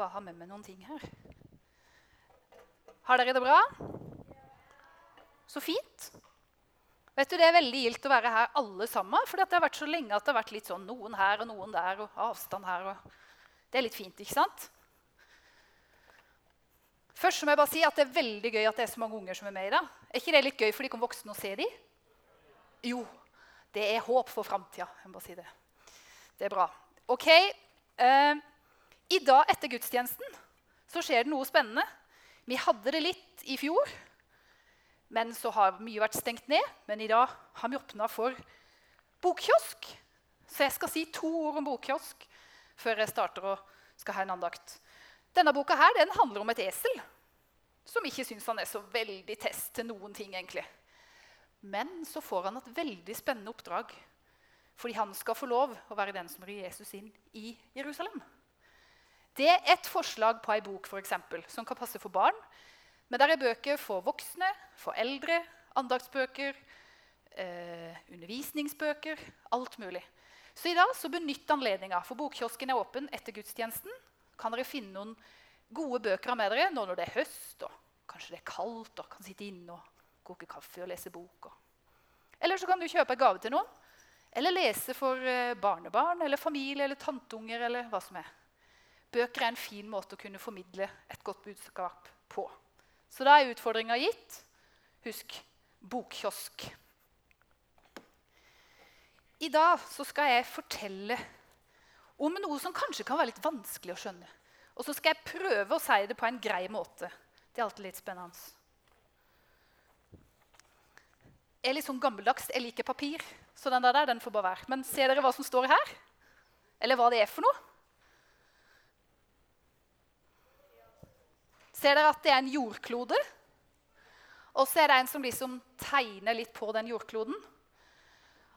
bare ha med meg noen ting her. Har dere det bra? Så fint. Vet du, Det er veldig gildt å være her alle sammen. For det har vært så lenge at det har vært litt sånn noen her og noen der. og avstand her. Og det er litt fint, ikke sant? Først må jeg bare si at Det er veldig gøy at det er så mange unger som er med i dag. Er ikke det litt gøy for de voksne å se dem? Jo, det er håp for framtida. Si det. det er bra. Ok, eh, I dag etter gudstjenesten så skjer det noe spennende. Vi hadde det litt i fjor, men så har mye vært stengt ned. Men i dag har vi åpna for bokkiosk. Så jeg skal si to ord om bokkiosk før jeg starter og skal ha en andakt. Denne boka her, den handler om et esel som ikke syns han er så veldig test til noen ting. egentlig. Men så får han et veldig spennende oppdrag. Fordi han skal få lov å være den som rir Jesus inn i Jerusalem. Det er ett forslag på ei bok for eksempel, som kan passe for barn. Men der er bøker for voksne, for eldre, andagsbøker, eh, undervisningsbøker, alt mulig. Så i dag så benytt anledninga, for bokkiosken er åpen etter gudstjenesten. Kan dere finne noen gode bøker med dere nå når det er høst og kanskje det er kaldt og kan sitte inne og koke kaffe og lese bok. Eller så kan du kjøpe en gave til noen. Eller lese for eh, barnebarn eller familie eller tanteunger. eller hva som er. Bøker er en fin måte å kunne formidle et godt budskap på. Så da er utfordringa gitt. Husk bokkiosk. I dag skal jeg fortelle om noe som kanskje kan være litt vanskelig å skjønne. Og så skal jeg prøve å si det på en grei måte. Det er alltid litt spennende. Jeg er litt sånn gammeldags. Jeg liker papir. Så den der, den får bare være. Men ser dere hva som står her? Eller hva det er for noe? Ser dere at det er en jordklode? Og så er det en som liksom tegner litt på den jordkloden.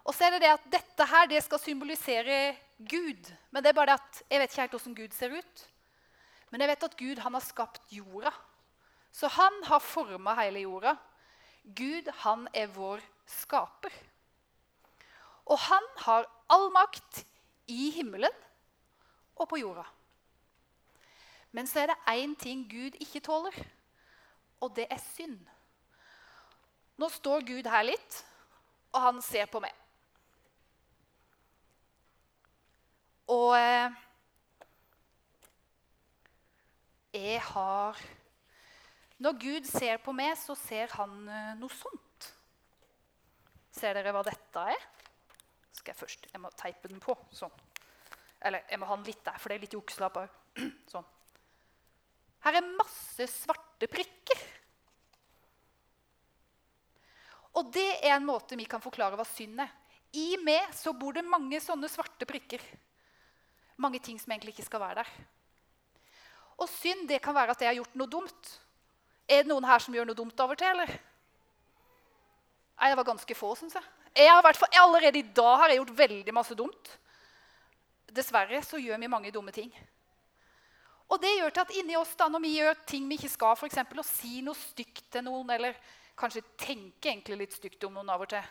Og så er det det at dette her det skal symbolisere Gud. Men det er bare det at jeg vet ikke helt hvordan Gud ser ut. Men jeg vet at Gud han har skapt jorda. Så han har forma hele jorda. Gud, han er vår skaper. Og han har all makt i himmelen og på jorda. Men så er det én ting Gud ikke tåler, og det er synd. Nå står Gud her litt, og han ser på meg. Og eh, jeg har Når Gud ser på meg, så ser han eh, noe sånt. Ser dere hva dette er? Skal jeg først Jeg må teipe den på. Sånn. Eller jeg må ha den litt der, for det er litt jukselapp òg. Sånn. Her er masse svarte prikker. Og det er en måte vi kan forklare hva synd er. I meg så bor det mange sånne svarte prikker. Mange ting som egentlig ikke skal være der. Og synd det kan være at jeg har gjort noe dumt. Er det noen her som gjør noe dumt av og til, eller? Nei, det var ganske få, syns jeg. jeg har vært allerede i dag har jeg gjort veldig masse dumt. Dessverre så gjør vi mange dumme ting. Og det gjør til at inni oss da, når vi gjør ting vi ikke skal, f.eks. å si noe stygt til noen, eller kanskje tenke egentlig litt stygt om noen av og til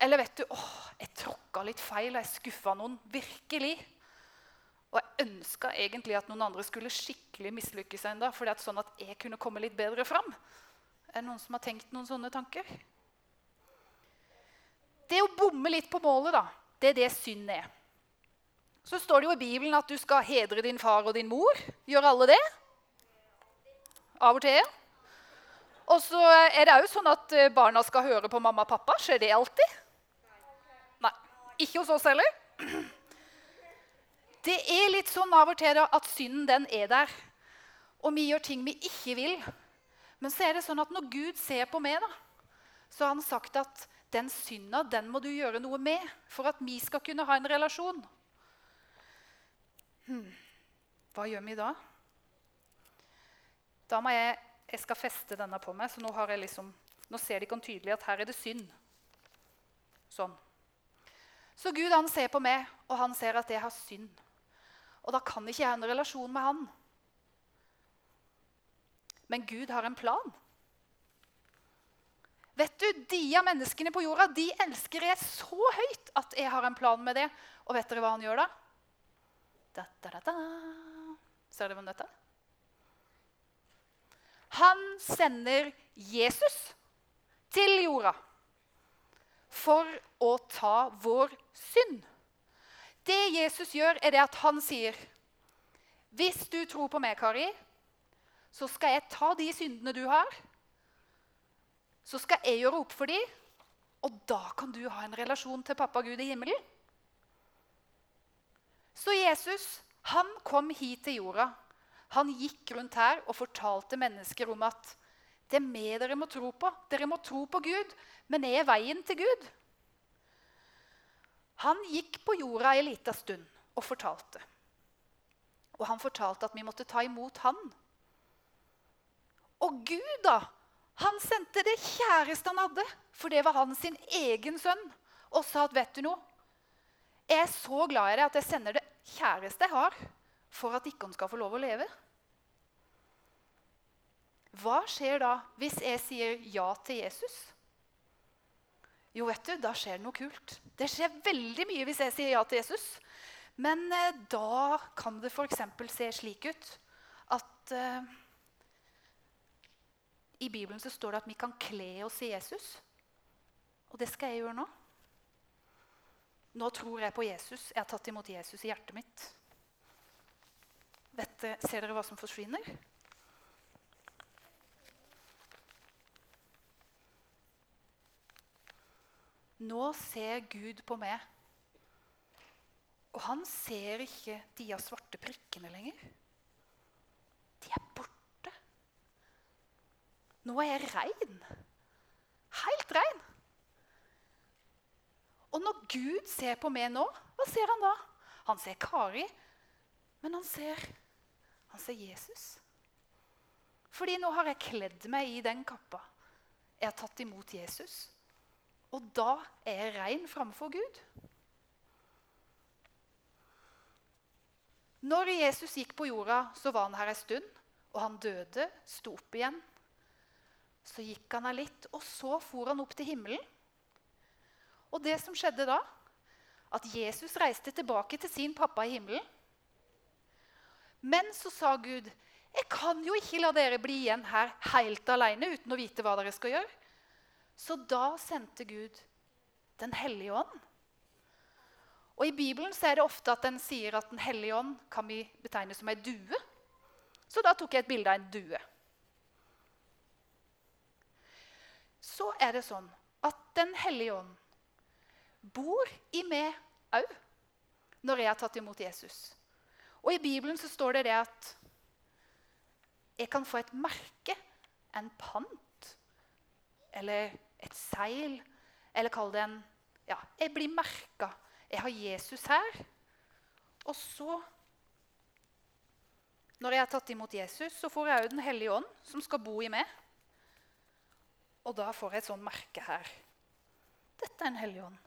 Eller vet du åh, jeg tråkka litt feil, og jeg skuffa noen. Virkelig. Og jeg ønska egentlig at noen andre skulle skikkelig mislykkes ennå, sånn at jeg kunne komme litt bedre fram. Er det noen som har tenkt noen sånne tanker? Det å bomme litt på målet, da, det er det synd er. Så står det jo i Bibelen at du skal hedre din far og din mor. Gjør alle det? Av og til. Og så er det òg sånn at eh, barna skal høre på mamma og pappa. Skjer det alltid? Nei. Ikke hos oss heller. Det er litt sånn av og til at synden den er der. Og vi gjør ting vi ikke vil. Men så er det sånn at når Gud ser på meg, da, så har han sagt at den synda den må du gjøre noe med for at vi skal kunne ha en relasjon. Hva gjør vi da? Da må jeg Jeg skal feste denne på meg, så nå, liksom, nå ser de tydelig at her er det synd. Sånn. Så Gud han ser på meg, og han ser at jeg har synd. Og da kan ikke jeg ha en relasjon med han. Men Gud har en plan. Vet du, De av menneskene på jorda de elsker jeg så høyt at jeg har en plan med det. Og vet dere hva han gjør da? Da, da, da, Ser dere hvem dette er? Han sender Jesus til jorda for å ta vår synd. Det Jesus gjør, er det at han sier Hvis du tror på meg, Kari, så skal jeg ta de syndene du har. Så skal jeg gjøre opp for dem, og da kan du ha en relasjon til pappa Gud i himmelen. Så Jesus han kom hit til jorda. Han gikk rundt her og fortalte mennesker om at det er meg dere må tro på. Dere må tro på Gud, men jeg er veien til Gud. Han gikk på jorda ei lita stund og fortalte. Og han fortalte at vi måtte ta imot han. Og Gud, da, han sendte det kjæreste han hadde, for det var han sin egen sønn, og sa at vet du noe? Jeg er så glad i deg at jeg sender det kjæreste jeg har, for at ikke han skal få lov å leve. Hva skjer da hvis jeg sier ja til Jesus? Jo, vet du, da skjer det noe kult. Det skjer veldig mye hvis jeg sier ja til Jesus. Men eh, da kan det f.eks. se slik ut at eh, I Bibelen så står det at vi kan kle oss i Jesus. Og det skal jeg gjøre nå. Nå tror jeg på Jesus. Jeg har tatt imot Jesus i hjertet mitt. Vet, ser dere hva som forsvinner? Nå ser Gud på meg. Og han ser ikke de av svarte prikkene lenger. De er borte. Nå er jeg rein. Helt rein. Og når Gud ser på meg nå, hva ser han da? Han ser Kari, men han ser, han ser Jesus. Fordi nå har jeg kledd meg i den kappa. Jeg har tatt imot Jesus. Og da er jeg rein framfor Gud. Når Jesus gikk på jorda, så var han her en stund. Og han døde, sto opp igjen. Så gikk han her litt, og så for han opp til himmelen. Og det som skjedde da, at Jesus reiste tilbake til sin pappa i himmelen. Men så sa Gud, 'Jeg kan jo ikke la dere bli igjen her helt alene uten å vite hva dere skal gjøre.' Så da sendte Gud Den hellige ånd. Og I Bibelen så er det ofte at den sier at Den hellige ånd kan vi betegne som ei due. Så da tok jeg et bilde av en due. Så er det sånn at Den hellige ånd bor i meg òg når jeg har tatt imot Jesus. Og I Bibelen så står det det at jeg kan få et merke, en pant, eller et seil, eller kall det en Ja, jeg blir merka. Jeg har Jesus her. Og så Når jeg har tatt imot Jesus, så får jeg òg Den hellige ånd, som skal bo i meg. Og da får jeg et sånt merke her. Dette er en hellig ånd.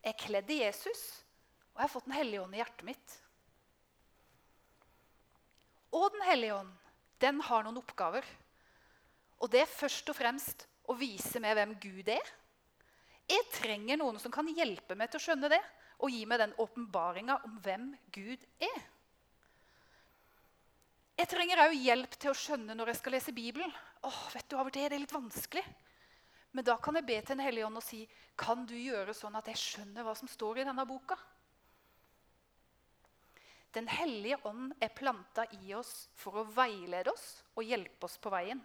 Jeg er kledd i Jesus, og jeg har fått Den hellige ånd i hjertet mitt. Og Den hellige ånd den har noen oppgaver. Og det er først og fremst å vise meg hvem Gud er. Jeg trenger noen som kan hjelpe meg til å skjønne det og gi meg den åpenbaringa om hvem Gud er. Jeg trenger òg hjelp til å skjønne når jeg skal lese Bibelen. Åh, vet du, Av og til er det litt vanskelig. Men da kan jeg be til Den hellige ånd og si kan du gjøre sånn at jeg skjønner hva som står i denne boka. Den hellige ånd er planta i oss for å veilede oss og hjelpe oss på veien.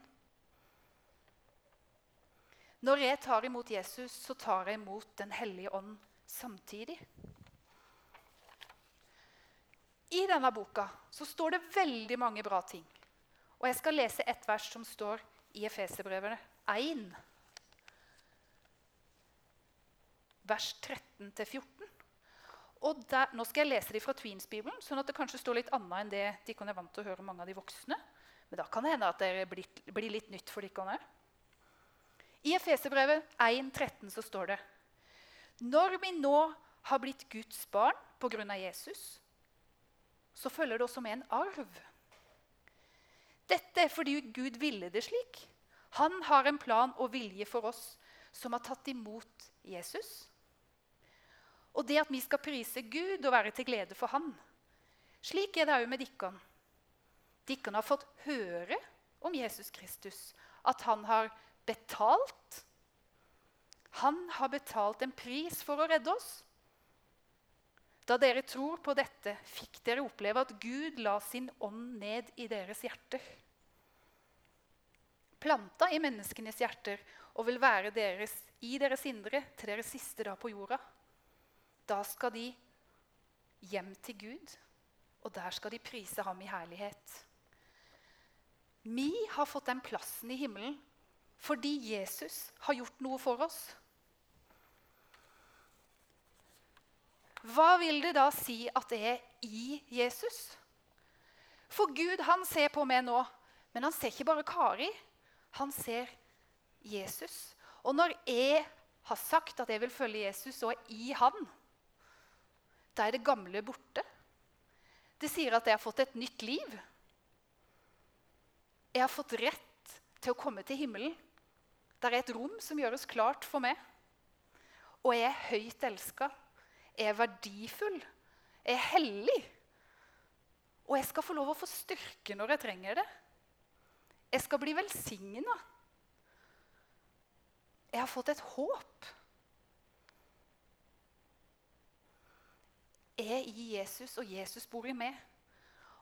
Når jeg tar imot Jesus, så tar jeg imot Den hellige ånd samtidig. I denne boka så står det veldig mange bra ting. Og jeg skal lese et vers som står i Efeserbrevene 1. Vers 13-14. Og der, Nå skal jeg lese de fra Tweens-bibelen, sånn at det kanskje står litt annet enn det de er vant til å høre mange av de voksne. Men da kan det hende at det blir, litt nytt for dere òg. I Efeserbrevet 1,13 så står det Når vi nå har blitt Guds barn pga. Jesus, så følger det også med en arv. Dette er fordi Gud ville det slik. Han har en plan og vilje for oss som har tatt imot Jesus. Og det at vi skal prise Gud og være til glede for Han. Slik er det òg med dere. Dere har fått høre om Jesus Kristus, at han har betalt. Han har betalt en pris for å redde oss. Da dere tror på dette, fikk dere oppleve at Gud la sin ånd ned i deres hjerter. Planta i menneskenes hjerter og vil være deres, i deres indre til deres siste dag på jorda. Da skal de hjem til Gud, og der skal de prise ham i herlighet. Vi har fått den plassen i himmelen fordi Jesus har gjort noe for oss. Hva vil det da si at det er i Jesus? For Gud han ser på meg nå, men han ser ikke bare Kari. Han ser Jesus. Og når jeg har sagt at jeg vil følge Jesus og er i han, da er det gamle borte. Det sier at jeg har fått et nytt liv. Jeg har fått rett til å komme til himmelen. Der er et rom som gjøres klart for meg. Og jeg er høyt elska er verdifull, Jeg er hellig. Og jeg skal få lov å få styrke når jeg trenger det. Jeg skal bli velsigna. Jeg har fått et håp. Er i Jesus, og Jesus bor i meg.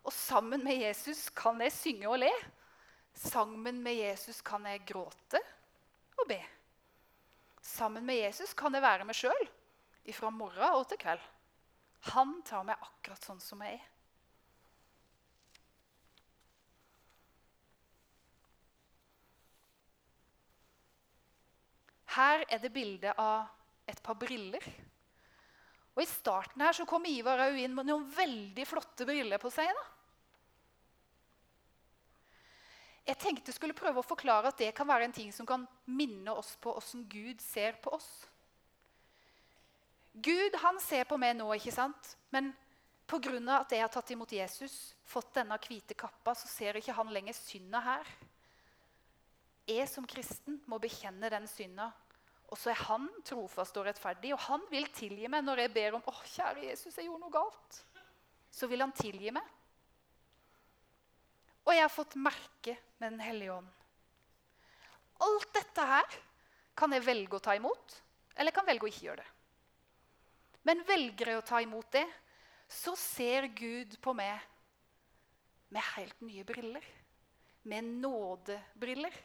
Og sammen med Jesus kan jeg synge og le. Sammen med Jesus kan jeg gråte og be. Sammen med Jesus kan jeg være meg sjøl fra morgen og til kveld. Han tar meg akkurat sånn som jeg er. Her er det bilde av et par briller. Og I starten her så kom Ivar òg inn med noen veldig flotte briller på seg. da. Jeg tenkte jeg skulle prøve å forklare at det kan være en ting som kan minne oss på åssen Gud ser på oss. Gud han ser på meg nå, ikke sant? men pga. at jeg har tatt imot Jesus, fått denne hvite kappa, så ser ikke han lenger synda her. Jeg som kristen må bekjenne den synda. Og så er han trofast og rettferdig, og han vil tilgi meg når jeg ber om å, kjære Jesus, jeg gjorde noe galt. Så vil han tilgi meg. Og jeg har fått merke med Den hellige ånd. Alt dette her kan jeg velge å ta imot, eller kan velge å ikke gjøre det. Men velger jeg å ta imot det, så ser Gud på meg med helt nye briller. Med nådebriller.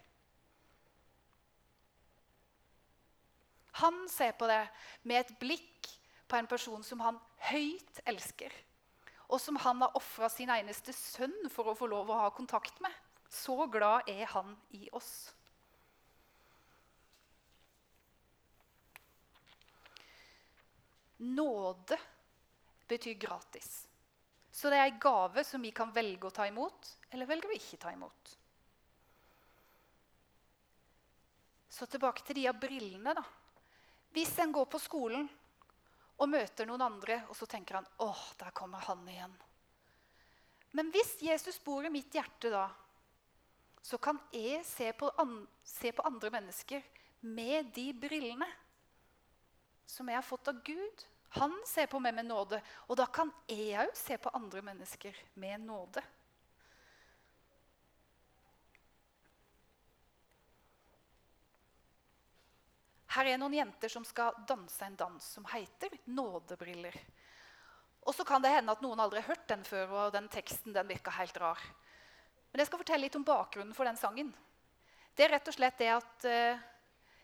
Han ser på det med et blikk på en person som han høyt elsker. Og som han har ofra sin eneste sønn for å få lov å ha kontakt med. Så glad er han i oss. Nåde betyr gratis. Så det er en gave som vi kan velge å ta imot, eller velger å ikke ta imot. Så tilbake til de av brillene. da. Hvis en går på skolen og møter noen andre, og så tenker han åh, der kommer han igjen. Men hvis Jesus bor i mitt hjerte da, så kan jeg se på, se på andre mennesker med de brillene som jeg har fått av Gud. Han ser på meg med nåde, og da kan jeg òg se på andre mennesker med nåde. Her er noen jenter som skal danse en dans som heter 'Nådebriller'. Og så kan det hende at noen aldri har hørt den før, og den teksten den virker helt rar. Men jeg skal fortelle litt om bakgrunnen for den sangen. Det er rett og slett det at uh,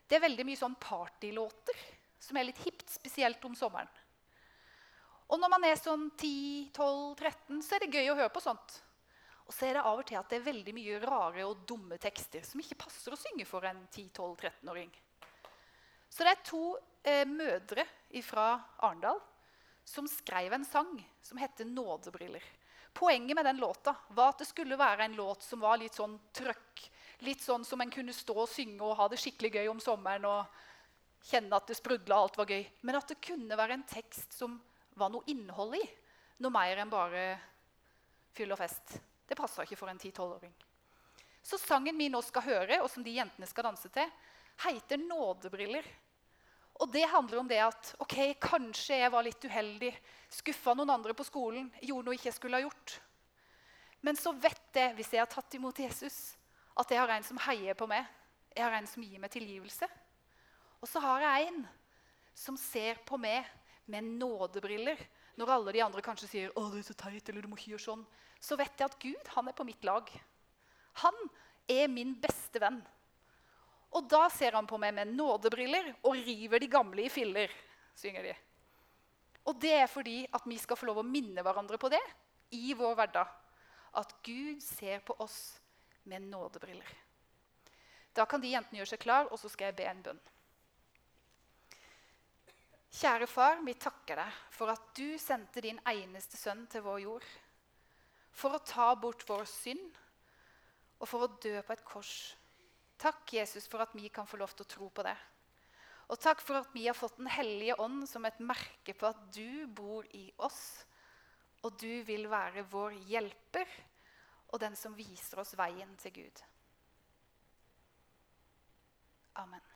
det er veldig mye sånn partylåter som er litt hipt, spesielt om sommeren. Og når man er sånn 10-12-13, så er det gøy å høre på sånt. Og så er det av og til at det er veldig mye rare og dumme tekster som ikke passer å synge for en 10-12-13-åring. Så det er to eh, mødre fra Arendal som skrev en sang som heter 'Nådebriller'. Poenget med den låta var at det skulle være en låt som var litt sånn trøkk. Litt sånn som en kunne stå og synge og ha det skikkelig gøy om sommeren. og kjenne at det sprudla, alt var gøy. Men at det kunne være en tekst som var noe innhold i. Noe mer enn bare fyll og fest. Det passa ikke for en 10-12-åring. Så sangen vi nå skal høre, og som de jentene skal danse til, heter 'Nådebriller'. Og det handler om det at ok, kanskje jeg var litt uheldig, skuffa noen andre på skolen, gjorde noe jeg ikke skulle ha gjort. Men så vet jeg, hvis jeg har tatt imot Jesus, at jeg har en som heier på meg. Jeg har en som gir meg tilgivelse. Og så har jeg en som ser på meg med nådebriller. Når alle de andre kanskje sier 'Å, du er så teit', eller 'du må ikke gjøre sånn', så vet jeg at Gud han er på mitt lag. Han er min beste venn. Og da ser han på meg med nådebriller og river de gamle i filler, synger de. Og det er fordi at vi skal få lov å minne hverandre på det i vår hverdag. At Gud ser på oss med nådebriller. Da kan de jentene gjøre seg klar, og så skal jeg be en bønn. Kjære far, vi takker deg for at du sendte din eneste sønn til vår jord. For å ta bort vår synd og for å dø på et kors. Takk, Jesus, for at vi kan få lov til å tro på det. Og takk for at vi har fått Den hellige ånd som et merke på at du bor i oss. Og du vil være vår hjelper og den som viser oss veien til Gud. Amen.